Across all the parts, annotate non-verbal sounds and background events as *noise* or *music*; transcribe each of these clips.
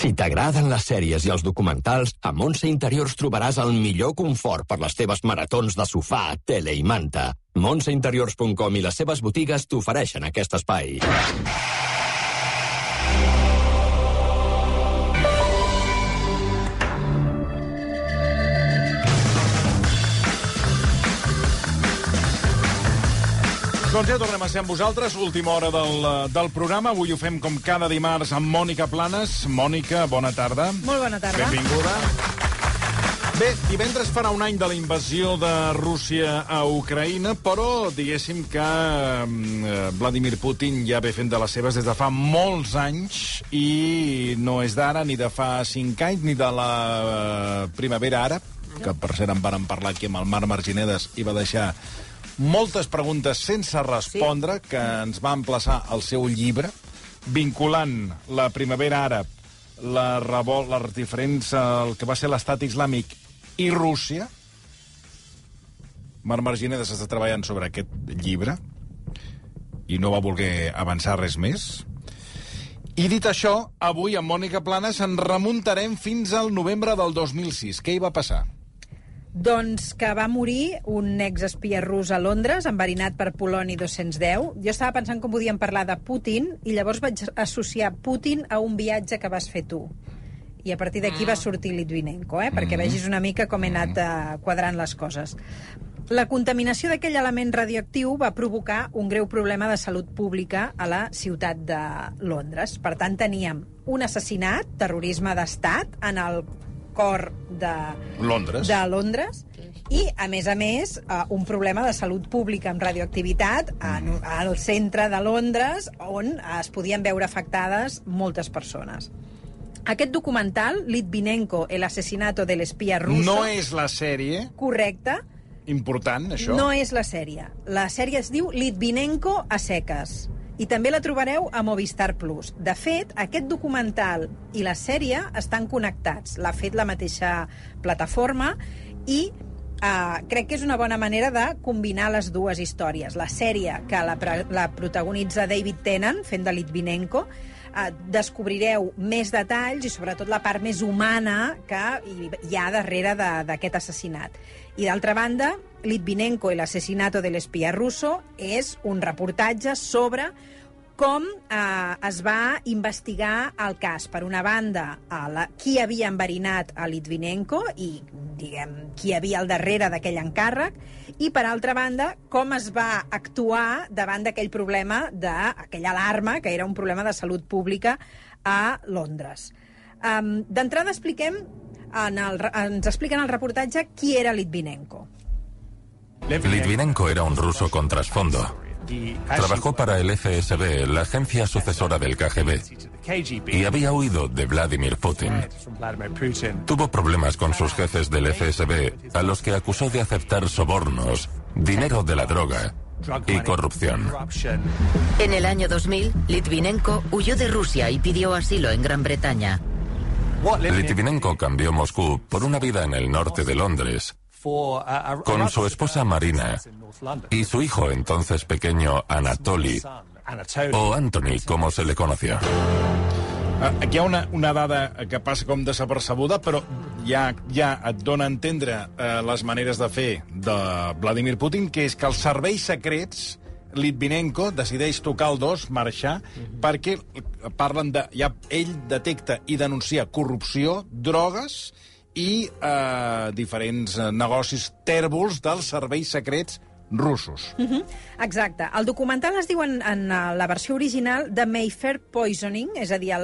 Si t'agraden les sèries i els documentals, a Montse Interiors trobaràs el millor confort per les teves maratons de sofà, tele i manta. Montseinteriors.com i les seves botigues t'ofereixen aquest espai. Doncs ja tornem a ser amb vosaltres, última hora del, eh, del programa. Avui ho fem com cada dimarts amb Mònica Planes. Mònica, bona tarda. Molt bona tarda. Benvinguda. Bé, divendres farà un any de la invasió de Rússia a Ucraïna, però diguéssim que eh, Vladimir Putin ja ve fent de les seves des de fa molts anys i no és d'ara, ni de fa cinc anys, ni de la eh, primavera àrab, que per cert en vàrem parlar aquí amb el Marc Marginedes i va deixar moltes preguntes sense respondre sí. que ens va emplaçar al seu llibre, vinculant la primavera àrab, la revol, les diferents, el que va ser l'estat islàmic i Rússia. Marc Marginedes està treballant sobre aquest llibre i no va voler avançar res més. I dit això, avui amb Mònica Planes ens remuntarem fins al novembre del 2006. Què hi va passar? Doncs que va morir un exespia rus a Londres, enverinat per Poloni 210. Jo estava pensant com podíem parlar de Putin i llavors vaig associar Putin a un viatge que vas fer tu. I a partir d'aquí va sortir Litvinenko, eh? perquè vegis una mica com he anat uh, quadrant les coses. La contaminació d'aquell element radioactiu va provocar un greu problema de salut pública a la ciutat de Londres. Per tant, teníem un assassinat, terrorisme d'estat, en el cor de Londres. de Londres i, a més a més, uh, un problema de salut pública amb radioactivitat en, al centre de Londres on es podien veure afectades moltes persones. Aquest documental, Litvinenko, el asesinato del espía ruso... No és la sèrie, Correcte, important, això. no és la sèrie. La sèrie es diu Litvinenko a seques i també la trobareu a Movistar Plus. De fet, aquest documental i la sèrie estan connectats. L'ha fet la mateixa plataforma i Uh, crec que és una bona manera de combinar les dues històries. La sèrie, que la, la protagonitza David Tennant, fent de Litvinenko, uh, descobrireu més detalls i sobretot la part més humana que hi ha darrere d'aquest assassinat. I d'altra banda, Litvinenko i l'assassinato de l'espia russo és un reportatge sobre com eh, es va investigar el cas. Per una banda, a la, qui havia enverinat a Litvinenko i, diguem, qui havia al darrere d'aquell encàrrec, i, per altra banda, com es va actuar davant d'aquell problema, d'aquella alarma, que era un problema de salut pública a Londres. Um, D'entrada expliquem, en el, ens expliquen el reportatge qui era Litvinenko. Litvinenko era un ruso con trasfondo. Trabajó para el FSB, la agencia sucesora del KGB, y había huido de Vladimir Putin. Tuvo problemas con sus jefes del FSB, a los que acusó de aceptar sobornos, dinero de la droga y corrupción. En el año 2000, Litvinenko huyó de Rusia y pidió asilo en Gran Bretaña. Litvinenko cambió Moscú por una vida en el norte de Londres, con su esposa Marina y su hijo entonces pequeño Anatoly, o Anthony, como se le conoció. Ah, Aquí hi ha una, una dada que passa com desapercebuda, però ja, ja et dona a entendre eh, les maneres de fer de Vladimir Putin, que és que els serveis secrets Litvinenko decideix tocar el dos, marxar, perquè parlen de... Ja, ell detecta i denuncia corrupció, drogues i eh, diferents eh, negocis tèrbols dels serveis secrets russos. Uh -huh. Exacte. El documental es diu en, en eh, la versió original de Mayfair Poisoning, és a dir,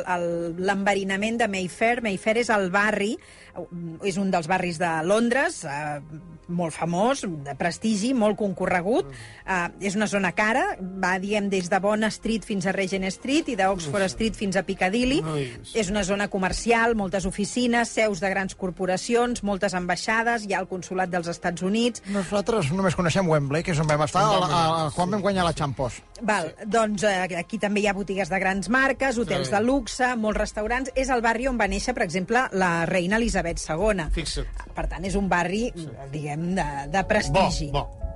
l'enverinament de Mayfair. Mayfair és el barri, eh, és un dels barris de Londres, eh, molt famós, de prestigi, molt concorregut. Eh, és una zona cara, va, diguem, des de Bond Street fins a Regent Street i d'Oxford Street fins a Piccadilly. És una zona comercial, moltes oficines, seus de grans corporacions, moltes ambaixades, hi ha el consulat dels Estats Units, Nosaltres només coneixem Wembley, que és on vam estar, a, a, a, quan vam guanyar la Champions. Val, doncs eh, aquí també hi ha botigues de grans marques, hotels de luxe, molts restaurants. És el barri on va néixer, per exemple, la reina Elisabet II. Fixa't. Per tant, és un barri, diguem, de, de prestigi. Bo, bo.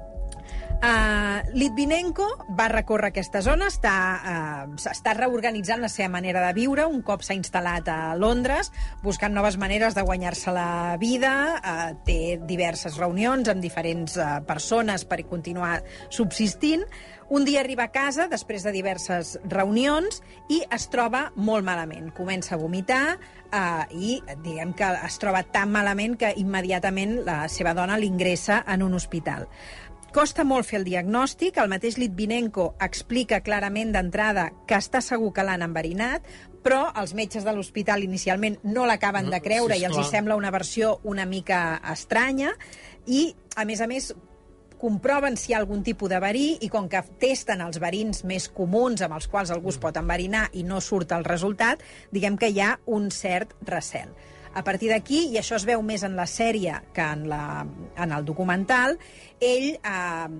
Uh, Litvinenko va recórrer aquesta zona, està, uh, està reorganitzant la seva manera de viure un cop s'ha instal·lat a Londres, buscant noves maneres de guanyar-se la vida, uh, té diverses reunions amb diferents uh, persones per continuar subsistint. Un dia arriba a casa, després de diverses reunions, i es troba molt malament. Comença a vomitar uh, i diguem que es troba tan malament que immediatament la seva dona l'ingressa en un hospital. Costa molt fer el diagnòstic, el mateix Litvinenko explica clarament d'entrada que està segur que l'han enverinat, però els metges de l'hospital inicialment no l'acaben de creure sí, i els hi sembla una versió una mica estranya i, a més a més, comproven si hi ha algun tipus de verí i com que testen els verins més comuns amb els quals algú es pot enverinar i no surt el resultat, diguem que hi ha un cert recel. A partir d'aquí, i això es veu més en la sèrie que en, la, en el documental, ell eh,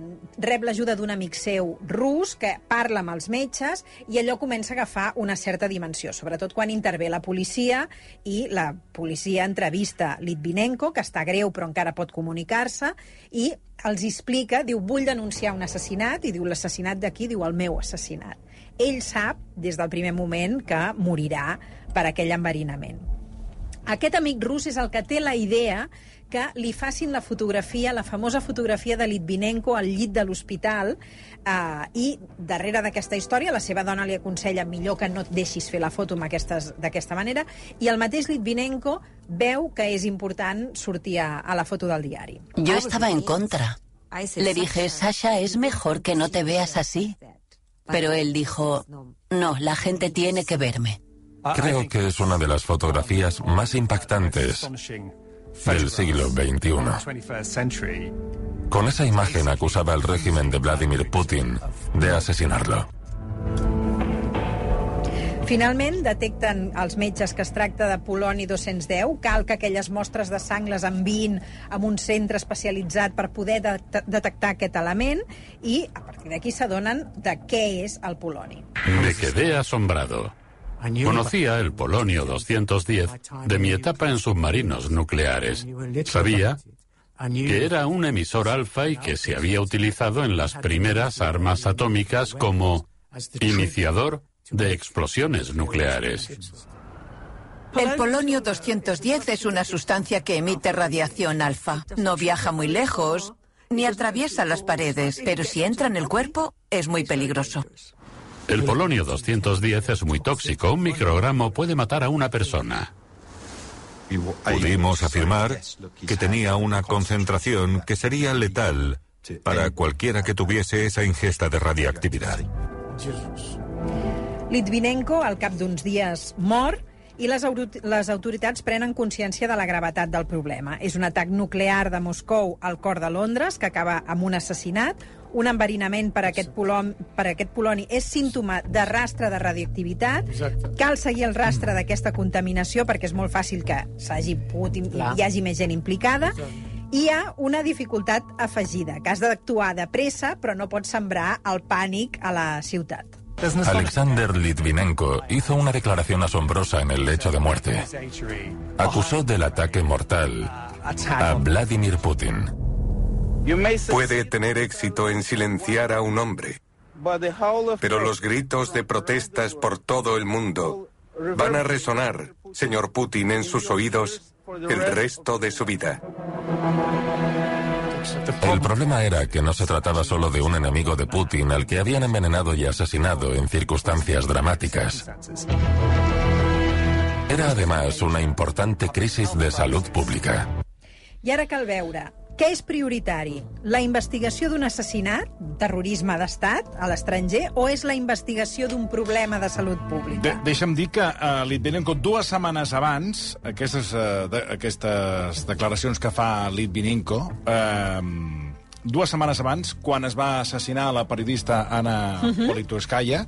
rep l'ajuda d'un amic seu rus que parla amb els metges i allò comença a agafar una certa dimensió, sobretot quan intervé la policia i la policia entrevista Litvinenko, que està greu però encara pot comunicar-se, i els explica, diu, vull denunciar un assassinat, i diu, l'assassinat d'aquí, diu, el meu assassinat. Ell sap, des del primer moment, que morirà per aquell enverinament. Aquest amic rus és el que té la idea que li facin la fotografia, la famosa fotografia de Litvinenko al llit de l'hospital eh, i darrere d'aquesta història la seva dona li aconsella millor que no et deixis fer la foto d'aquesta manera i el mateix Litvinenko veu que és important sortir a, a la foto del diari. Yo estaba en contra. Le dije, Sasha, es mejor que no te veas así. Pero él dijo, no, la gente tiene que verme. Creo que es una de las fotografías más impactantes del siglo XXI. Con esa imagen acusaba al régimen de Vladimir Putin de asesinarlo. Finalment, detecten els metges que es tracta de poloni 210. Cal que aquelles mostres de sang les enviïn a un centre especialitzat per poder de detectar aquest element i, a partir d'aquí, s'adonen de què és el poloni. Me quedé asombrado. Conocía el polonio 210 de mi etapa en submarinos nucleares. Sabía que era un emisor alfa y que se había utilizado en las primeras armas atómicas como iniciador de explosiones nucleares. El polonio 210 es una sustancia que emite radiación alfa. No viaja muy lejos ni atraviesa las paredes, pero si entra en el cuerpo es muy peligroso. El polonio 210 es muy tóxico. Un microgramo puede matar a una persona. Pudimos afirmar que tenía una concentración que sería letal para cualquiera que tuviese esa ingesta de radiactividad. Litvinenko, al cap d'uns dies, mor i les, les autoritats prenen consciència de la gravetat del problema. És un atac nuclear de Moscou al cor de Londres que acaba amb un assassinat, un enverinament per aquest, polom, per aquest poloni és símptoma de rastre de radioactivitat. Exacte. Cal seguir el rastre d'aquesta contaminació perquè és molt fàcil que s'hagi pogut i hi hagi més gent implicada. Exacte. I hi ha una dificultat afegida, que has d'actuar de pressa, però no pots sembrar el pànic a la ciutat. Alexander Litvinenko hizo una declaración asombrosa en el lecho de muerte. Acusó del ataque mortal a Vladimir Putin. Puede tener éxito en silenciar a un hombre, pero los gritos de protestas por todo el mundo van a resonar, señor Putin, en sus oídos el resto de su vida. El problema era que no se trataba solo de un enemigo de Putin al que habían envenenado y asesinado en circunstancias dramáticas. Era además una importante crisis de salud pública. I ara cal veure què és prioritari? La investigació d'un assassinat, terrorisme d'estat a l'estranger, o és la investigació d'un problema de salut pública? De Deixa'm dir que uh, Litvinenko, dues setmanes abans, aquestes, uh, de, aquestes declaracions que fa Litvinenko, uh, dues setmanes abans, quan es va assassinar la periodista Anna uh -huh. Politkovskaya,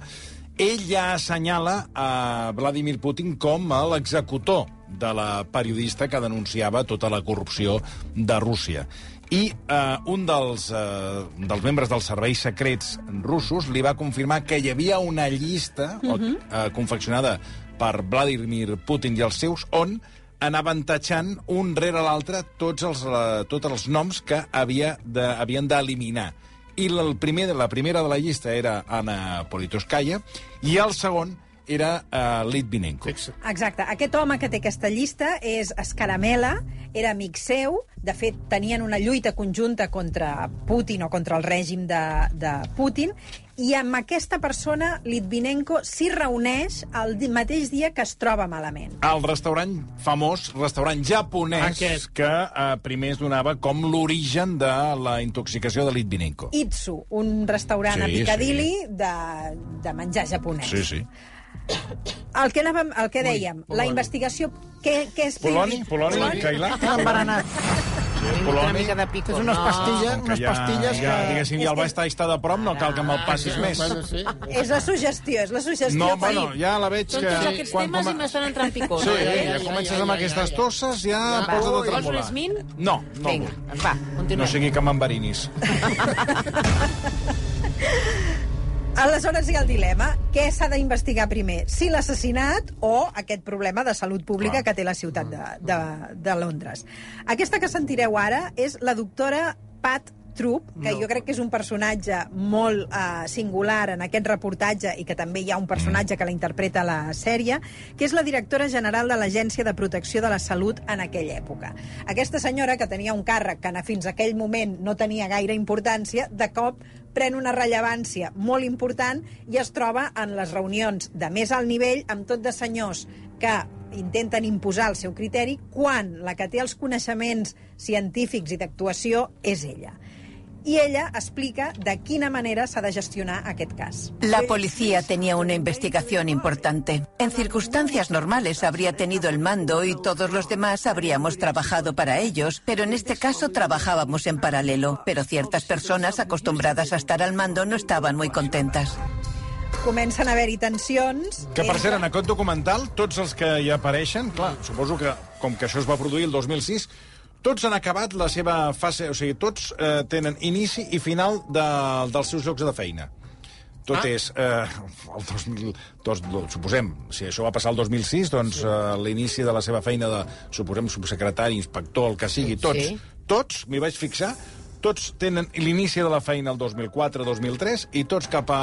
ell ja assenyala a Vladimir Putin com l'executor de la periodista que denunciava tota la corrupció de Rússia. I eh, un dels, eh, dels membres dels serveis secrets russos li va confirmar que hi havia una llista uh -huh. eh, confeccionada per Vladimir Putin i els seus on anaven tatxant un rere l'altre tots els, eh, tots els noms que havia de, havien d'eliminar I el primer, la primera de la llista era Anna Politoskaya, i el segon era uh, Litvinenko. Exacte. Aquest home que té aquesta llista és Escaramela, era amic seu, de fet tenien una lluita conjunta contra Putin o contra el règim de, de Putin, i amb aquesta persona Litvinenko s'hi reuneix el mateix dia que es troba malament. Al restaurant famós, restaurant japonès, Aquest. que eh, primer es donava com l'origen de la intoxicació de Litvinenko. Itsu, un restaurant sí, a Piccadilly sí. de, de menjar japonès. Sí, sí. El que, anàvem, el que dèiem, Ui, la investigació... Què, què és... Poloni? Poloni? Poloni? Cailà? *laughs* Embaranat. Poloni. Una mica de pico. És unes pastilles, no, unes ja, pastilles ja, que... Diguéssim, ja el vaig estar, de prop, no cal que me'l passis més. Bueno, sí. És la suggestió, és la suggestió. No, bueno, ja la veig que... Són tots aquests quan temes com... i m'estan entrant picó. Sí, ja, ja, ja, comences amb aquestes tosses, ja ja posa de tremolar. Vols un esmin? No, no Vinga, va, continuem. No sigui que m'enverinis. *laughs* Aleshores hi ha el dilema. Què s'ha d'investigar primer? Si l'assassinat o aquest problema de salut pública Clar. que té la ciutat de, de, de Londres. Aquesta que sentireu ara és la doctora Pat Troop, que no. jo crec que és un personatge molt uh, singular en aquest reportatge i que també hi ha un personatge que la interpreta a la sèrie, que és la directora general de l'Agència de Protecció de la Salut en aquella època. Aquesta senyora, que tenia un càrrec que fins a aquell moment no tenia gaire importància, de cop pren una rellevància molt important i es troba en les reunions de més alt nivell amb tot de senyors que intenten imposar el seu criteri quan la que té els coneixements científics i d'actuació és ella y ella explica de quina manera s'ha de gestionar aquest cas. La policía tenía una investigación importante. En circunstancias normales habría tenido el mando y todos los demás habríamos trabajado para ellos, pero en este caso trabajábamos en paralelo. Pero ciertas personas acostumbradas a estar al mando no estaban muy contentas. comencen a haver-hi tensions... Que, per cert, en aquest documental, tots els que hi apareixen, clar, suposo que, com que això es va produir el 2006, tots han acabat la seva fase... O sigui, tots eh, tenen inici i final de, dels seus llocs de feina. Tot ah. és... Eh, el 2000, dos, suposem, si això va passar el 2006, doncs sí. eh, l'inici de la seva feina de, suposem, subsecretari, inspector, el que sigui, tots, sí. tots, m'hi vaig fixar, tots tenen l'inici de la feina el 2004-2003 i tots cap a...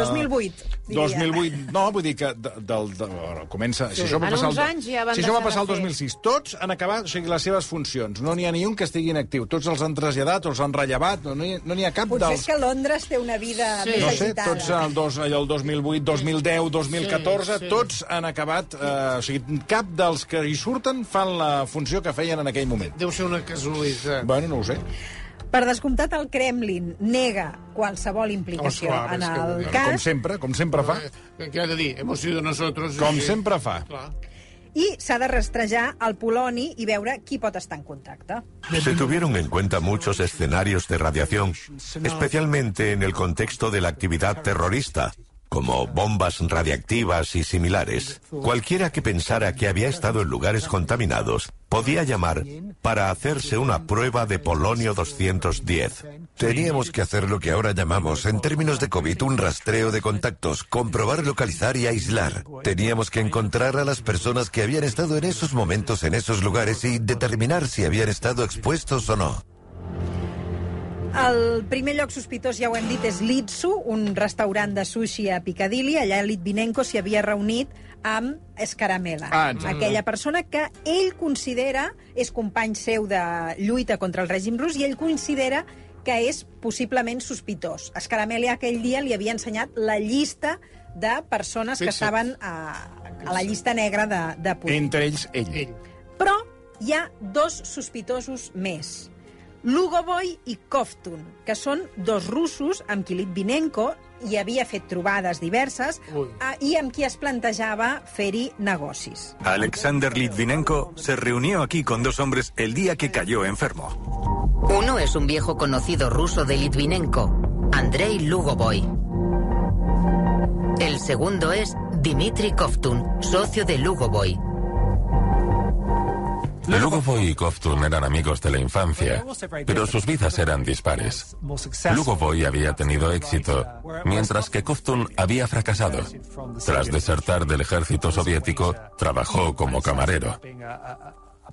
2008, diria. 2008, no, vull dir que de, del, de, de, comença... Sí. Si això va passar el, ja si això va passar el 2006, tots han acabat o sigui, les seves funcions. No n'hi ha ni un que estigui inactiu. Tots els han traslladat els han rellevat. No n'hi no ha cap Potser dels... és que Londres té una vida sí. més no sé, agitada. Tots el, dos, el 2008, 2010, 2014, sí, sí. tots han acabat... Eh, o sigui, cap dels que hi surten fan la funció que feien en aquell moment. Deu ser una casualitat. Bueno, no ho sé. Per descomptat, el Kremlin nega qualsevol implicació oh, clar, en el que, cas. Com sempre, com sempre fa. Eh, què ha de dir? Hemos sido nosotros... Com sí. sempre fa. Clar. I s'ha de rastrejar el poloni i veure qui pot estar en contacte. Se tuvieron en cuenta muchos escenarios de radiación, especialmente en el contexto de la actividad terrorista, como bombas radiactivas y similares. Cualquiera que pensara que había estado en lugares contaminados podía llamar para hacerse una prueba de polonio 210. Teníamos que hacer lo que ahora llamamos, en términos de COVID, un rastreo de contactos, comprobar, localizar y aislar. Teníamos que encontrar a las personas que habían estado en esos momentos en esos lugares y determinar si habían estado expuestos o no. El primer lloc sospitós, ja ho hem dit, és Litsu, un restaurant de sushi a Piccadilly. Allà Litvinenko s'hi havia reunit amb Escaramela, ah, aquella persona que ell considera és company seu de lluita contra el règim rus i ell considera que és possiblement sospitós. Escaramela aquell dia li havia ensenyat la llista de persones sí, que estaven a, a la llista negra de, de Putin. Entre ells, ell. ell. Però hi ha dos sospitosos més. Lugovoy i Koftun, que són dos russos amb qui Litvinenko hi havia fet trobades diverses i amb qui es plantejava fer-hi negocis. Alexander Litvinenko se reunió aquí con dos hombres el día que cayó enfermo. Uno es un viejo conocido ruso de Litvinenko, Andrei Lugovoy. El segundo es Dmitry Koftun, socio de Lugovoy, Lugovoy y Koftun eran amigos de la infancia, pero sus vidas eran dispares. Lugovoy había tenido éxito, mientras que Koftun había fracasado. Tras desertar del ejército soviético, trabajó como camarero.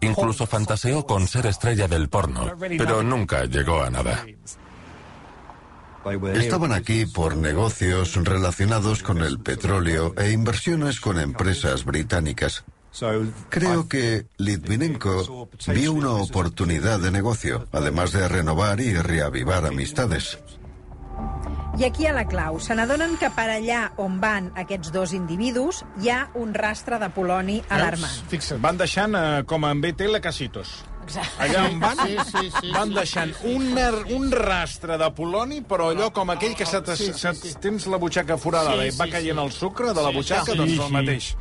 Incluso fantaseó con ser estrella del porno, pero nunca llegó a nada. Estaban aquí por negocios relacionados con el petróleo e inversiones con empresas británicas. Creo que Litvinenko vio una oportunidad de negocio, además de renovar y reavivar amistades. I aquí ha la clau. Se n'adonen que per allà on van aquests dos individus hi ha un rastre de poloni alarmant. Fixa't, van deixant, eh, com en BTL, casitos. Allà on van, Sí, sí, sí, van sí, deixant un, un rastre de poloni, però allò com aquell que se Sí, sí, sí. tens la butxaca forada Sí, i va sí, caient sí. el sucre de la Sí, butxaca, sí, doncs sí. el mateix.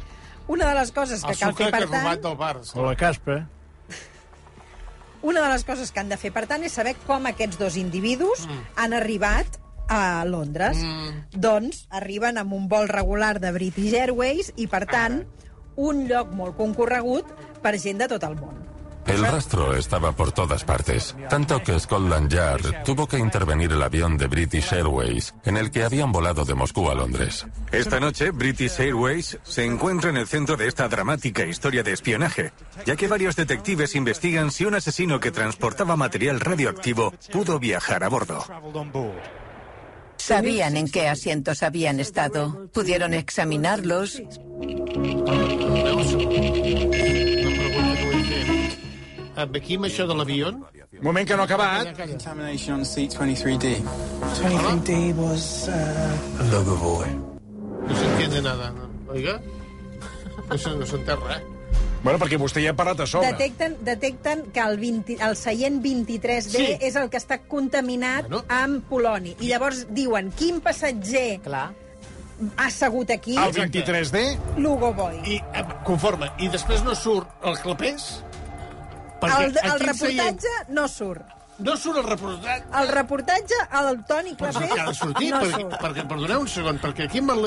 Una de les coses que El cal fer, que per robat tant, del Barça. O la caspa. una de les coses que han de fer, per tant, és saber com aquests dos individus han arribat a Londres. Doncs arriben amb un vol regular de British Airways i, per tant, un lloc molt concorregut per gent de tot el món. El rastro estaba por todas partes, tanto que Scotland Yard tuvo que intervenir el avión de British Airways, en el que habían volado de Moscú a Londres. Esta noche, British Airways se encuentra en el centro de esta dramática historia de espionaje, ya que varios detectives investigan si un asesino que transportaba material radioactivo pudo viajar a bordo. Sabían en qué asientos habían estado. Pudieron examinarlos. Aquí amb això de l'avió... Moment que no ha acabat. Contamination on seat 23D. 23D was uh, logo boy. No s'entiende nada, no? Oiga? No se- no s'entén res. Bueno, perquè vostè ja ha parat a sobre. Detecten, detecten que el, 20, el seient 23D Sí. és el que està contaminat amb poloni. I llavors diuen, quin passatger Clar. ha assegut aquí? El 23D? Lugo Boy. I, eh, conforme. I després no surt el clapés? El, el aquí reportatge no surt. No surt el reportatge? El reportatge, el Toni que ha de sortir, no perquè, surt. perquè, perdoneu un segon, perquè aquí amb el-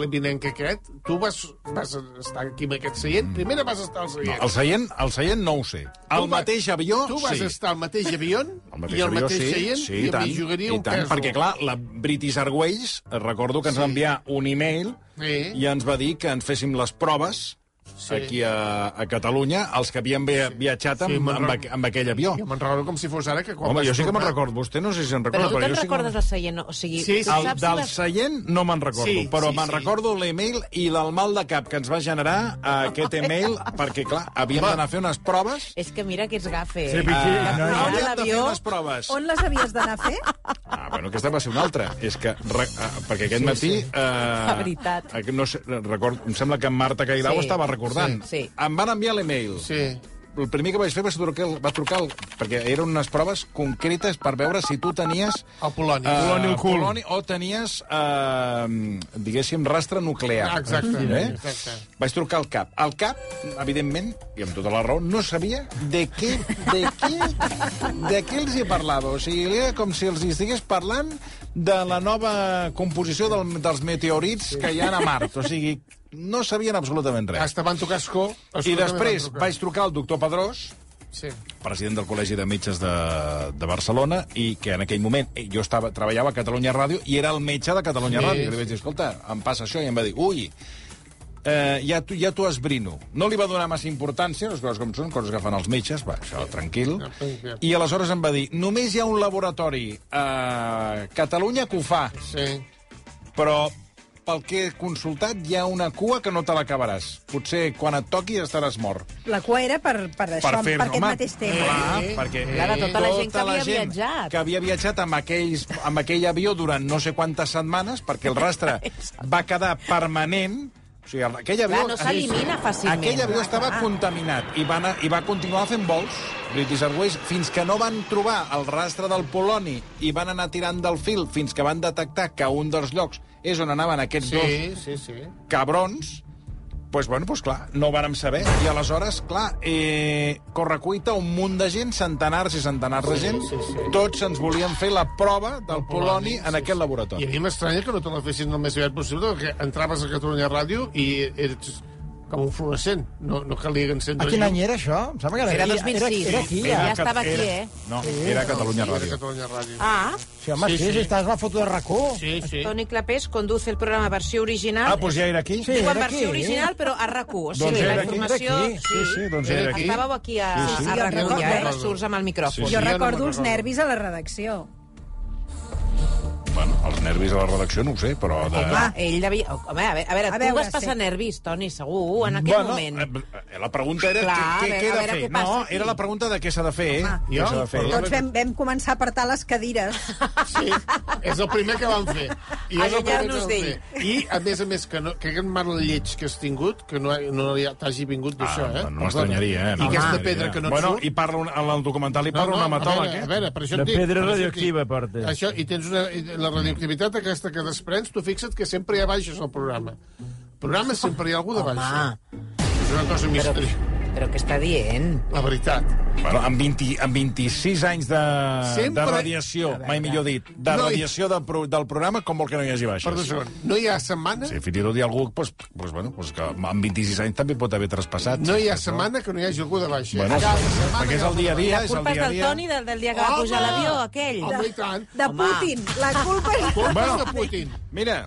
l'Evinenc aquest, tu vas, vas estar aquí amb aquest seient, primer vas estar al seient. El seient, el seient no ho sé. El Tu va- mateix avió, Tu vas sí. estar al mateix avió *laughs* El mateix i al avió, mateix sí, seient sí, i i tant, jugaria i un tant, pèsol. perquè, clar, la British Airways, eh, recordo que ens va enviar un e-mail Sí. i ens va dir que ens féssim les proves Sí. aquí a, a Catalunya, els que havien via, viatjat amb, Sí, amb, aqu- amb aquell avió. Jo me'n recordo com si fos ara que quan Home, jo sí que me'n recordo. Vostè no sé si se'n recorda, Però tu te'n sí recordes del seient? O sigui, Sí, sí. El del vas- seient no me'n recordo, Sí, però sí, me'n sí. recordo l'email i el mal de cap que ens va generar eh, aquest email, perquè, clar, havíem d'anar a fer unes proves. És que mira que ets gafe. Sí, eh? Vicky, Que no, no. de fer l'avió... unes proves. On les havies d'anar a fer? Ah, bueno, aquesta va ser una altra. És que, re, eh, perquè aquest Sí, matí... sí. Eh, La veritat. No sé, record, em sembla que en Marta Cailau Sí, estava recordant. Sí, sí. Em van enviar l'email. Sí. El primer que vaig fer va, ser trucar, va trucar el, perquè eren unes proves concretes per veure si tu tenies... El poloni. eh, Poloni al cul. poloni o tenies, eh, diguéssim, rastre nuclear. Ah, exacte, Eh? exacte. Vaig trucar al CAP. El CAP, evidentment, i amb tota la raó, no sabia de què, de què, de què els hi parlava. O sigui, era com si els hi estigués parlant de la nova composició del, dels meteorits que hi ha a Mart. O sigui, no sabien absolutament res. Hasta van tocar escó. I després vaig trucar al doctor Pedrós, Sí. president del Col·legi de Metges de, de Barcelona, i que en aquell moment eh, jo estava, treballava a Catalunya Ràdio i era el metge de Catalunya Sí, Ràdio. I li vaig dir, escolta, em passa això, i em va dir, ui, eh, ja t'ho ja t'ho esbrino. No li va donar massa importància, les coses com són, coses que fan els metges, va, això, tranquil. I aleshores em va dir, només hi ha un laboratori a Catalunya que ho fa, Sí. però pel que he consultat hi ha una cua que no te l'acabaràs. Potser quan et toqui estaràs mort. La cua era per, per això, per, fer- aquest home, mateix tema. Clar, Eh, perquè Clar, de tota la gent que havia gent viatjat. que havia viatjat amb, aquells, amb aquell avió durant no sé quantes setmanes, perquè el rastre *laughs* va quedar permanent, o sigui, aquell avió... Clar, no s'elimina fàcilment. Aquell avió estava clar. contaminat i va, anar, i va continuar fent vols, British Airways, fins que no van trobar el rastre del poloni i van anar tirant del fil fins que van detectar que un dels llocs és on anaven aquests Sí, dos sí, sí. cabrons, pues bueno, pues clar, no vàrem saber. I aleshores, clar, eh, correcuita, un munt de gent, centenars i centenars de gent, sí, sí. tots ens volien fer la prova del poloni en aquest I laboratori. a mi m'estranya que no te la fessin el més aviat possible, perquè entraves a Catalunya Ràdio i eres com un fluorescent. No, no calia encendre A quin any era això? Em sembla que era, Era aquí. 2006. Era, aquí, Ja ja. estava aquí, era, eh? No, Sí. era Catalunya Era Ràdio. Catalunya Ràdio. Ah, Sí, home, sí, Sí, sí, sí. estàs la foto de RAC1. Sí, sí. Toni Clapés conduce el programa versió original. Ah, doncs ja era aquí? Sí, Diu en era versió original, però a RAC1. O sigui, Doncs la era aquí, informació... era aquí. Sí, sí, doncs era aquí. Estàveu aquí a, Sí, sí. a Jo RAC1, recordo. ja, eh? Surts amb el micròfon. Sí, Jo ja no recordo els nervis a la redacció. Bueno, els nervis a la redacció no ho sé, però... De... Home, ell devia... Home, a veure, a veure A tu veure, vas passar sí. nervis, Toni, segur, en aquell bueno, moment. eh, La pregunta era Clar, què, què, he de fer. què No, aquí. era la pregunta de què s'ha de fer. Home. Què s'ha de fer. Tots vam, vam començar a apartar les cadires. Sí, és el primer que vam fer. I és el primer que vam fer. I, a més a més, que, no, que aquest mal lleig que has tingut, que no, no t'hagi vingut d'això, eh? Ah, no m'estranyaria, eh? I aquesta pedra que no et bueno, surt... I parla un, en el documental hi parla un a hematòleg, veure, eh? a veure, per això et dic, pedra això et radioactiva, porta. Això, i tens una, i la radioactivitat aquesta que desprens, tu fixa't que sempre hi ha baixes al programa. Al programa sempre hi ha algú de baixa. És una cosa misteriosa. Però què està dient? La veritat. Bueno, amb, 20, amb 26 anys de, Sempre- de radiació, mai millor dit, de No hi- radiació del, pro, del programa, com vol que no hi hagi baixes? Perdó, un segon. No hi ha setmana... Sí, fins i tot hi ha algú pues, pues, bueno, pues que amb 26 anys també pot haver traspassat. No hi ha setmana que no hi hagi algú de baixa. Bueno, Cada setmana perquè hi és el dia a de dia, La és el culpa és dia a del dia. Toni, del, del dia que va Home! pujar a l'avió, aquell. Home, i tant. De Home. Putin. La culpa és... Culpa Bueno. és de Putin. Mira,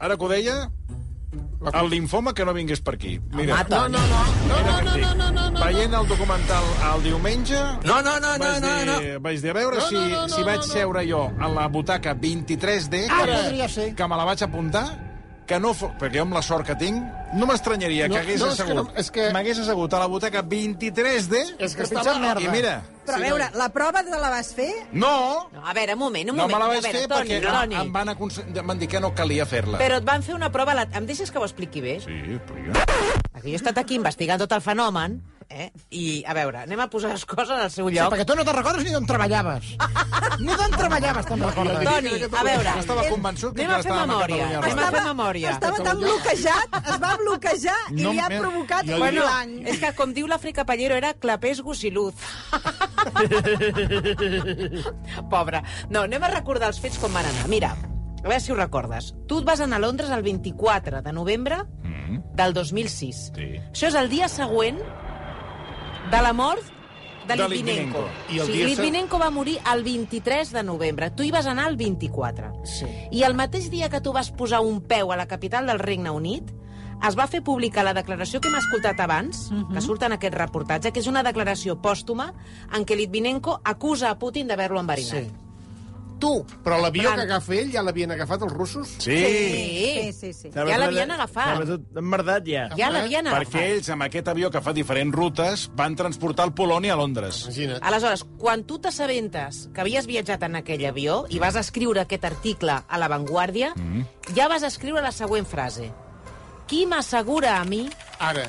ara que ho deia, el linfoma que no vingués per aquí. Mira, Toni. No, no, no, no, no, no, dic. no, no, no. Veient el documental el diumenge... No, no, no, no, no, no. Vaig dir, a veure No, si, no, no, no, si vaig no, no. seure jo a la butaca 23D, Ah, que, que me la vaig apuntar, que no fo... perquè jo amb la sort que tinc, no m'estranyaria No, que hagués no, és que assegut. no, és que- M'hagués assegut a la butaca 23D És que estava... merda. i mira... Però a veure, la prova te la vas fer? No! No, a veure, un moment, un No moment. me la vaig veure, fer Toni, perquè Toni. em van, aconse- van dir que no calia fer-la. Però et van fer una prova... La... Em deixes que ho expliqui bé? Sí, explica. Perquè jo he estat aquí investigant tot el fenomen, eh? i, a veure, anem a posar les coses al seu Sí, lloc. perquè tu no te'n recordes ni d'on treballaves. *laughs* ni d'on treballaves, te'n recordes. Toni, a veure, Jo estava convençut que anem a fer memòria. Catalunya Anem a Ràdio. fer memòria. Estava tan bloquejat, es va bloquejar i No, li ha provocat jo un dic- blanc. És que, com diu l'Àfrica Pallero, era clapés gusiluz. *laughs* Pobre. No, anem a recordar els fets com van anar. Mira, a veure si ho recordes. Tu et vas anar a Londres el 24 de novembre del 2006. Sí. Això és el dia següent de la mort de Litvinenko. I el se- Litvinenko va morir el 23 de novembre. Tu hi vas anar el 24. Sí. I el mateix dia que tu vas posar un peu a la capital del Regne Unit, es va fer pública la declaració que hem escoltat abans, que surt en aquest reportatge, que és una declaració pòstuma en què Litvinenko acusa a Putin d'haver-lo enverinat. Sí. Tu. Però l'avió que agafa ell ja l'havien agafat els russos? Sí. Sí, sí, sí. Ja l'havien agafat. Estava tot emmerdat, ja. Ja l'havien Perquè agafat. ells, amb aquest avió que fa diferents rutes, van transportar el Polònia a Londres. Imagina't. Aleshores, quan tu t'assabentes que havies viatjat en aquell avió i vas escriure aquest article a La Vanguardia, Mm. ja vas escriure la següent frase. Qui m'assegura a mi Ara.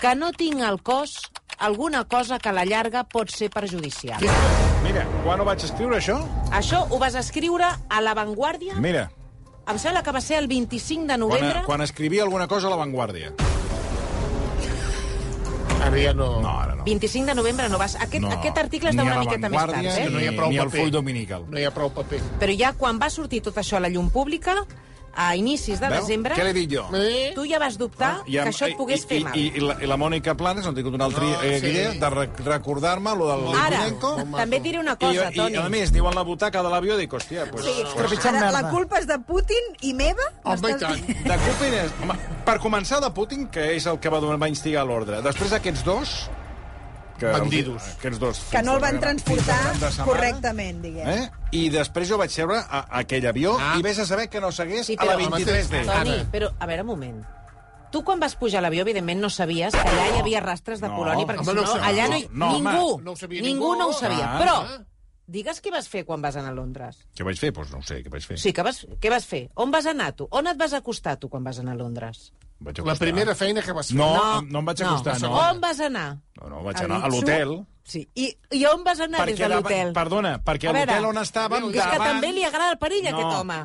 que no tinc al cos alguna cosa que a la llarga pot ser perjudicial? Mira, quan ho vaig escriure, això? Això ho vas escriure a La Vanguardia, Mira, em sembla que va ser el 25 de quan, novembre. quan escrivia alguna cosa a La Vanguardia. Ara ja no... No, ara no. 25 de novembre no vas... Aquest, no. aquest article està Ni a una La miqueta més tard, Vanguardia, eh? que no hi ha prou ni al paper. full dominical. No hi ha prou paper. Però ja quan va sortir tot això a la llum pública, a inicis de Veu? desembre... Què l'he dit jo? Eh? Tu ja vas dubtar I que amb- això et pogués i, fer i, mal. I, i, la, I la Mònica Planes, no he tingut una altra No, eh, sí. idea de re recordar-me lo del Ara, Litvinenko. també et diré una I, cosa, i, Toni. a més, diu en la butaca de l'avió, dic, hòstia, pues, Sí, Trepitjant ara, merda. la culpa és de Putin i meva? Home, i tant. De Putin és... Home, per començar, de Putin, que és el que va, donar- va instigar l'ordre. Després aquests dos... Que, Bandidos. Aquests dos. Que no el van transportar correctament, diguem. Eh? I després jo vaig seure a, a aquell avió Ah. i vés a saber que no segués Sí, a la però, 23D. Toni, però, a veure, un moment. Tu, quan vas pujar a l'avió, evidentment, no sabies que allà hi havia rastres de No. poloni, perquè Home, si no no, allà no hi... No, home. ningú, No ho sabia ningú ningú. no ho sabia. Ah. Però, digues què vas fer quan vas anar a Londres. Què vaig fer? Doncs pues no ho sé, què vaig fer. Sí, que vas, què vas fer? On vas anar, tu? On et vas acostar, tu, quan vas anar a Londres? Vaig La acostar. primera feina que vas fer. No, no, no em vaig acostar, no. On vas anar? No, no, vaig A anar a l'hotel. Sí. I, I on vas anar des de l'hotel? Perdona, perquè A l'hotel on estàvem, És que davant... també li agrada el perill, No. aquest home.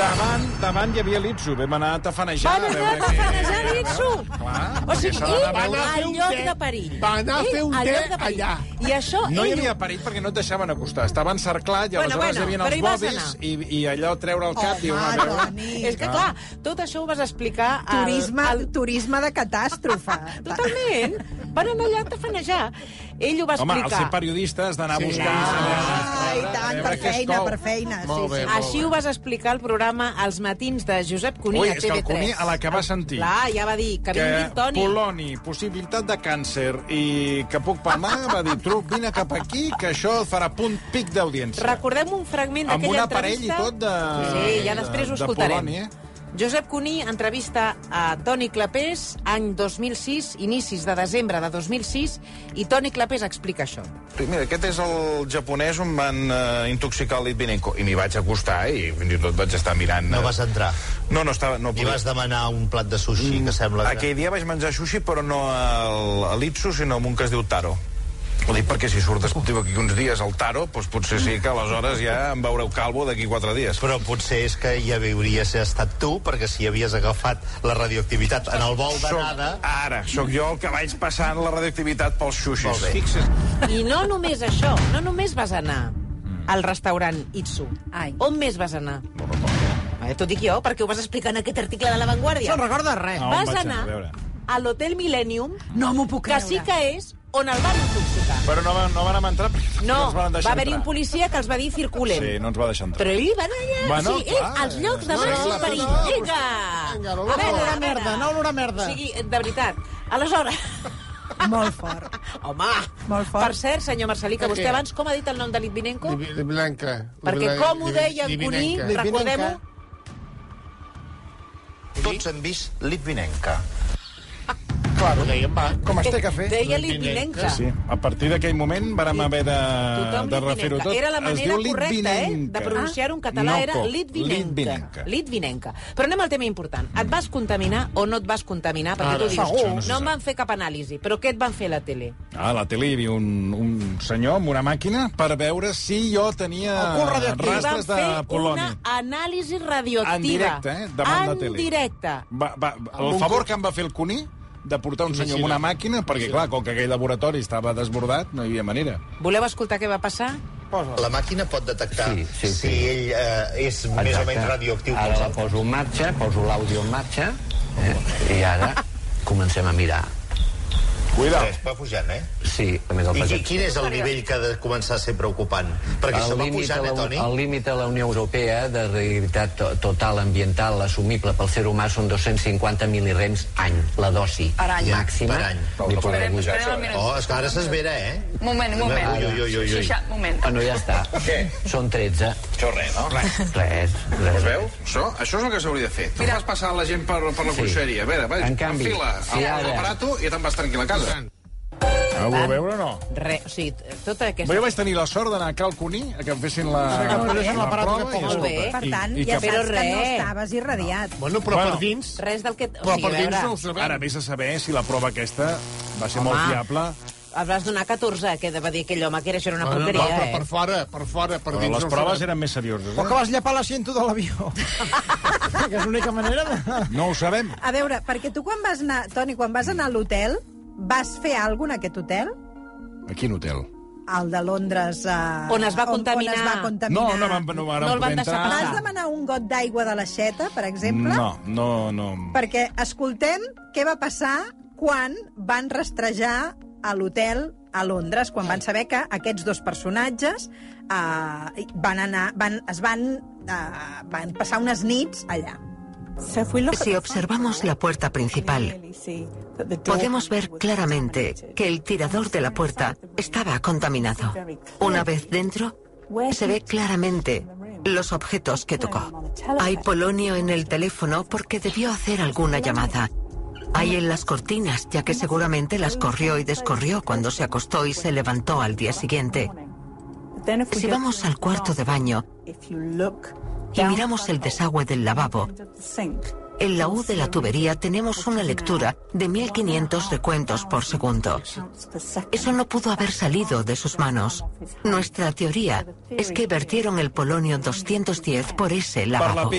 Davant, davant hi havia l'Itsu. Vam anar a tafanejar. Van anar a tafanejar l'Itsu? O sigui, ell al lloc de perill. Va anar a fer un té allà. I això, No hi havia perill perquè no et deixaven acostar. Estava encerclat i Bueno, aleshores bueno, hi havia els bobis i, i allò treure el cap i una veure... És que, clar, tot això ho vas explicar... Al, Turisme, al... turisme de catàstrofe. *laughs* Totalment. Van anar allà a tafanejar. Ell ho va Home, al explicar. ser periodista has d'anar a Sí. buscar... Ah, i a tant, per feina, per feina. Sí, Molt bé, sí. molt Així ho vas explicar al programa Els matins de Josep Cuní Ui, a és que el TV3. Cuní, a la que va sentir Clar, ja va dir que, vingui el Toni. Poloni, possibilitat de càncer i que puc palmar, va dir, truc, vine cap aquí, que això farà punt pic d'audiència. Recordem un fragment Amb un d'aquella aparell i entrevista... tot de... Sí, ja després ho de escoltarem. Poloni, eh? Josep Cuní entrevista a Toni Clapés any 2006, inicis de desembre de 2006, i Toni Clapés explica això. Mira, aquest és el japonès on van uh, intoxicar el Litvinenko. I m'hi vaig acostar i fins i tot vaig estar mirant... No eh, vas entrar? No, no estava... No I vas demanar un plat de sushi, que sembla que... Aquell dia vaig menjar sushi, però no al, a l'Itsu, sinó amb un que es diu Taro. Ho dic perquè si surt esportiu aquí uns dies al Taro, doncs potser sí que aleshores ja em veureu calvo d'aquí quatre dies. Però potser és que ja hauries estat tu, perquè si havies agafat la radioactivitat en el vol d'anada... Ara, sóc jo el que vaig passant la radioactivitat pels bé. Fixa't. I no només això, no només vas anar al restaurant Itsu. Ai. On més vas anar? No recordo. T'ho dic jo, perquè ho vas explicar en aquest article de La Vanguardia. No recorda res. No, vas anar a l'Hotel Millennium, No m'ho puc que creure. sí que és on el van intoxicar. Però no, van- no van entrar perquè No, ens van deixar va haver-hi un policia que els va dir circulen. Sí, no ens va deixar entrar. Però ell va anar allà, Bueno, sí, ell, clar, als llocs de no, màxim no, perill. no, Vinga! Vinga, no, A no, merda, veure. no olor a merda. O sigui, de veritat. Aleshores... *laughs* Molt fort. Home! Molt fort. Per cert, senyor Marcelí, que vostè abans com ha dit el nom de Litvinenko? Livinenca. Perquè com ho deia en Cuní, recordem-ho, Tots hem vist Litvinenka. Claro. Ho dèiem, va. Com es té que fer? deia Litvinenka. Sí, sí. A partir d'aquell moment vàrem haver de, Tothom de refer-ho tot. Era la manera correcta, eh? De pronunciar-ho en català No era. Litvinenka. Litvinenka. Però anem al tema important. Et vas contaminar o no et vas contaminar? Perquè Ara, tu dius, segur. no em van fer cap anàlisi. Però què et van fer a la tele? Ah, a la tele hi havia un, un senyor amb una màquina per veure si jo tenia rastres de fer poloni. una anàlisi radioactiva. En directe, eh? Davant en la tele. directe. Va, va, el favor que em va fer el Cuní de portar un senyor amb una màquina, perquè, clar, com que aquell laboratori estava desbordat, no hi havia manera. Voleu escoltar què va passar? La màquina pot detectar Sí, sí, si sí. ell eh, és més o menys radioactiu Ara la poso en marxa, poso l'àudio en marxa, eh? i ara *laughs* comencem a mirar. Cuida. Res, va pujant, eh? Sí, a més el I qui, quin és el nivell que ha de començar a ser preocupant? Perquè això va pujant, eh, la- Toni? El límit de la Unió Europea de realitat to- total ambiental assumible pel ser humà són 250 mil·lirems any, la dosi Per any. màxima. Per any. Li podrà Esperem, pujar. minut. Oh, és que ara s'esvera, eh? Moment, moment. Ui, ui, ui, ui, ui. Xixa, moment. Bueno, ja està. Què? Són 13. Això res, no? Res. Res, res. Us veu? Això, això és el que s'hauria de fer. Tu fas passar la gent per, per la Sí. conselleria. A veure, vaig, En canvi, enfila si ara- l'aparato i ja te'n vas tranquil a casa. Ah, ho vau veure o no? Re, o sigui, tota aquesta... Jo vaig tenir la sort d'anar a Cal Cuní a que em fessin la, que em posessin la prova. i, poc. Molt bé. escolta, Per tant, i, i ja que, saps Però que no estaves irradiat. Bueno, però Bueno. per dins... Res del que... O Però sigui, per a dins no ho sabem. Ara vés a saber si la prova aquesta va ser Home. molt fiable. el vas donar 14, que va dir aquell home, que era, això era una porqueria, no, però eh? per fora, per fora, per dins les no proves sabem. eren més serioses. O que Eh? vas llepar l'assiento de l'avió. *laughs* que és l'única manera de... No ho sabem. A veure, perquè tu quan vas anar, Toni, quan vas anar a l'hotel, vas fer alguna en aquest hotel? A quin hotel? El de Londres... Uh, On es va contaminar. On, on es va contaminar. No, no, vam, no, vàrem No el van deixar entrar. passar. Vas demanar un got d'aigua de l'aixeta, per exemple? No, no, no. Perquè escoltem què va passar quan van rastrejar a l'hotel a Londres, quan van saber que aquests dos personatges eh, van anar, van, es van, eh, van passar unes nits allà. Si observamos la puerta principal, podemos ver claramente que el tirador de la puerta estaba contaminado. Una vez dentro, se ve claramente los objetos que tocó. Hay polonio en el teléfono porque debió hacer alguna llamada. Hay en las cortinas, ya que seguramente las corrió y descorrió cuando se acostó y se levantó al día siguiente. Si vamos al cuarto de baño y miramos el desagüe del lavabo, en la U de la tubería tenemos una lectura de 1500 recuentos por segundo. Eso no pudo haber salido de sus manos. Nuestra teoría es que vertieron el polonio 210 por ese lavabo.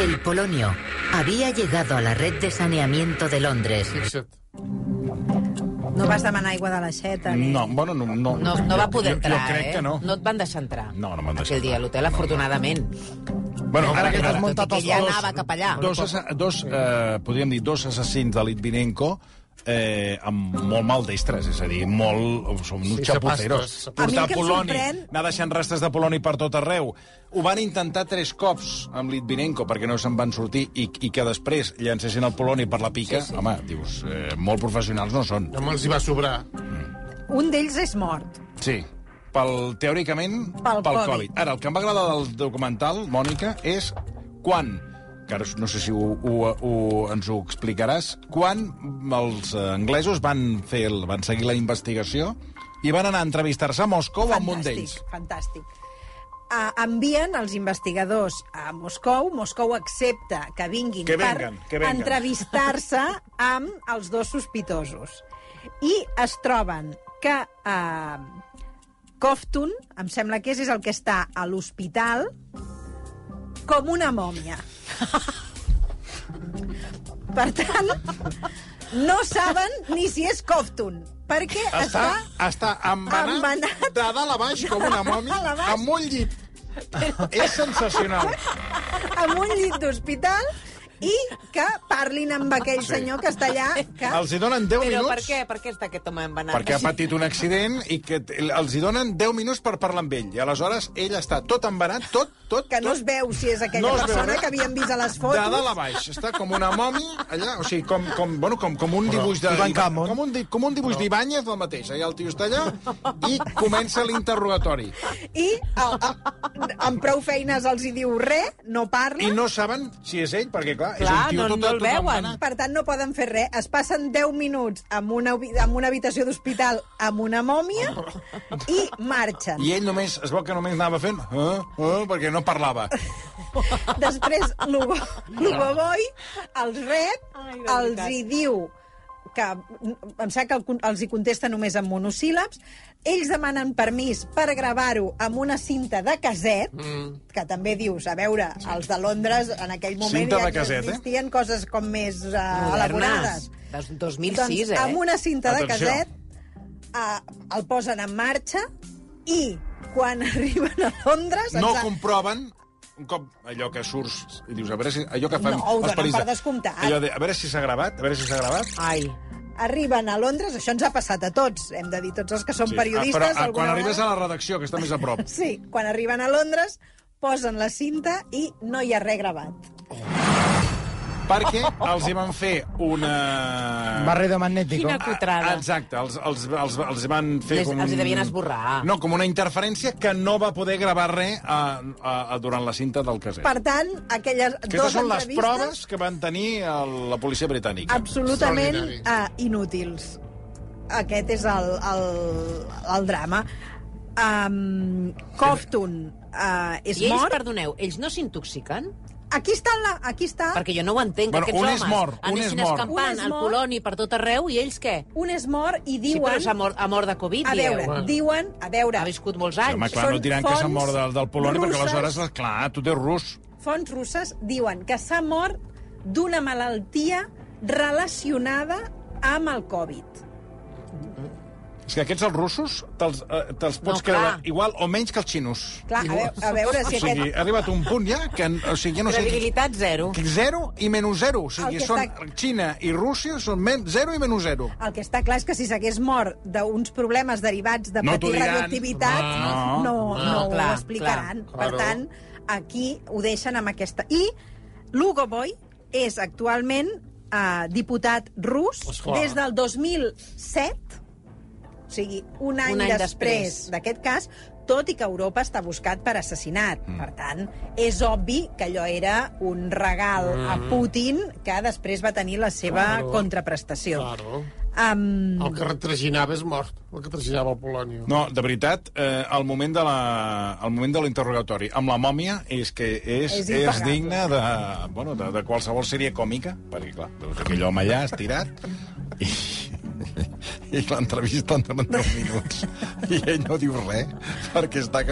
El polonio había llegado a la red de saneamiento de Londres. No vas demanar aigua de l'aixeta. Ni... No, bueno, no... No, No, no va poder jo, entrar, jo crec eh? que no. No et van deixar entrar. No, no m'han deixat. Aquell dia a l'hotel, afortunadament. Bueno, Ara que t'has muntat tot i els Ja dos- anava cap allà. Dos, dos eh, podríem dir, dos assassins de Litvinenko eh, amb molt maldestres, és a dir, molt... Som uns Sí, xapuceros. A Portar em poloni, sorprèn- anar deixant restes de poloni per tot arreu. Ho van intentar tres cops amb Litvinenko perquè no se'n van sortir i, i que després llancessin el poloni per la pica. Sí, sí. Home, dius, eh, molt professionals no són. No me'ls hi va sobrar. Un d'ells és mort. Sí, pel, teòricament, Pel pel Covid. Covid. Ara, el que em va agradar del documental, Mònica, és quan, que ara no sé si ho, ho, ho, ens ho explicaràs, quan els eh, anglesos van, fer el, van seguir la investigació i van anar a entrevistar-se a Moscou amb un d'ells. Fantàstic. Uh, envien els investigadors a Moscou, Moscou accepta que vinguin Que vengan, que per vengan. entrevistar-se *laughs* amb els dos sospitosos. I es troben que uh, Koftun, em sembla que és, és el que està a l'hospital com una mòmia. Per tant, no saben ni si és Koftun, perquè Està, està... està embanat, embanat. de dalt a baix com una mòmia, amb un llit. És sensacional. amb un llit d'hospital i que parlin amb aquell Sí. senyor que està allà. Que... Els hi donen 10 Però per minuts què? Per què està aquest home embanat? perquè ha patit un accident i que els hi donen 10 minuts per parlar amb ell. I aleshores ell està tot embanat, tot, tot... Que no tot, es veu si és aquella No es veu persona res. que havíem vist a les de fotos. dalt a baix. Està com una mòmia allà, o sigui, com, com, bueno, com, com un dibuix de... Com un, com un dibuix d'Ibáñez del mateix. Allà el tio està allà i comença l'interrogatori. I el, el, amb prou feines els hi diu res, no parla. I no saben si és ell, perquè, clar, Clar, un tio no- tot, no el tot veuen. Per tant, no poden fer res. Es passen 10 minuts en una, en una habitació d'hospital amb una mòmia i marxen. I ell només, es veu que només anava fent... Eh, eh, perquè no parlava. Després, Lugo, Lugo Boy els rep, els hi diu que em sap que el els hi contesta només en monosíl·labs, ells demanen permís per gravar-ho amb una cinta de caset, Mm. que també dius, a veure, els de Londres en aquell moment Cinta ja de caset, eh? existien coses com més uh, Modernes. elaborades. Des 2006, doncs, eh? amb una cinta de Atenció. caset uh, el posen en marxa i quan *laughs* arriben a Londres... No ens comproven un cop allò que surts i dius, a veure si allò que fan No, ho els donen periodistes, per descomptat. Allò de, a veure si s'ha gravat, a veure si s'ha gravat. Ai. arriben a Londres, això ens ha passat a tots, hem de dir, tots els que som Sí. periodistes... Ah, però ah, alguna quan arribes vegada- a la redacció, que està més a prop. *laughs* Sí, quan arriben a Londres, posen la cinta i no hi ha res gravat. Perquè els hi van fer una... Barrido magnético. Quina cutrada. Exacte, els, els, els, els van fer Les- com... els devien esborrar. No, com una interferència que no va poder gravar res a, a, a, durant la cinta del caset. Per tant, aquelles Aquestes dues són les proves que van tenir el, la policia britànica. absolutament uh, inútils. Aquest és el, el, el drama. Um, Koftun uh, és I ells, mort. perdoneu, ells no s'intoxiquen? Aquí està, la, aquí està. Perquè jo no ho entenc, que Bueno, aquests un homes és mort, un és mort. Un escampant és mort. poloni per tot arreu i ells què? Un és mort i Sí, diuen... però s'ha mort, ha mort de Covid, A dieu. veure, diuen... A veure... Ha viscut molts Sí, anys. home, clar, no Són diran que s'ha mort del, del Poloni, perquè russes. aleshores, clar, tu ets rus. fonts russes diuen que s'ha mort d'una malaltia relacionada amb el Covid. És que aquests, els russos, te'ls eh, te pots No, creure igual o menys que els xinos. Clar, a, veure, a veure si o sigui, aquest... ha arribat un punt ja que, o sigui, ja no sé... Credibilitat zero. Zero i menys zero. O El sigui, són està- Xina i Rússia són men zero i menys zero. El que està clar és que si s'hagués mort d'uns problemes derivats de No patir radioactivitat, No, no, no, no, ho clar, explicaran. clar. Per tant, aquí ho deixen amb aquesta... I Lugo Boy és actualment eh, diputat rus Esclar. des del 2007, o sigui, un any, Un any després després. d'aquest cas, tot i que Europa està buscat per assassinat. Mm. Per tant, és obvi que allò era un regal mm. a Putin que després va tenir la seva Claro. contraprestació. Claro. Um, El que retraginava és mort, el que traginava el Polònia. No, de veritat, eh, el moment de la, el moment de l'interrogatori amb la mòmia és que és, És és, digne de, bueno, de, de qualsevol sèrie còmica, perquè, clar, veus aquell home allà estirat i, *laughs* i l'entrevisten durant 10 minuts i ell no diu res perquè està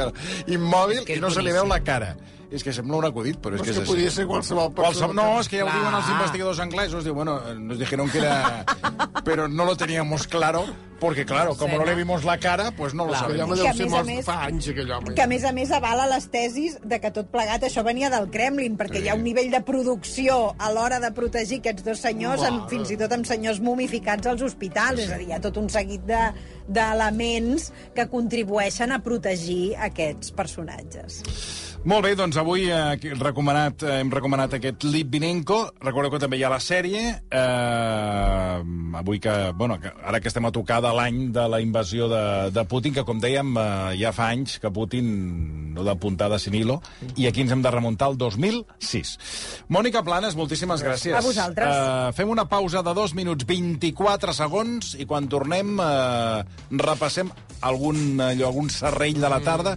immòbil Que i no se li veu la cara. És que sembla un acudit, però és Però que és és que així. podia ser qualsevol persona. Qualsevol, no, és que ja ho diuen els investigadors anglesos. Diu, bueno, nos dijeron que era... *laughs* Pero no lo teníamos claro. Porque, claro, como no le vimos la cara, pues no lo Aquell sabemos. home Que deu a més fa anys, aquell home. que a més a més avala les tesis de que tot plegat això venia del Kremlin, perquè hi ha un nivell de producció a l'hora de protegir aquests dos senyors, amb, fins i tot amb senyors mumificats als hospitals. És a dir, hi ha tot un seguit de d'elements que contribueixen a protegir aquests personatges. Molt bé, doncs avui eh, recomanat, eh, hem recomanat aquest Litvinenko. Recordeu que també hi ha la sèrie. Eh, avui que, bueno, que ara que estem a tocar de l'any de la invasió de, de Putin, que com dèiem eh, ja fa anys que Putin no de puntada sin hilo, i aquí ens hem de remuntar al 2006. Mònica Planes, moltíssimes gràcies. A vosaltres. Eh, fem una pausa de 2 minuts 24 segons i quan tornem eh, repassem algun, allò, algun serrell de la tarda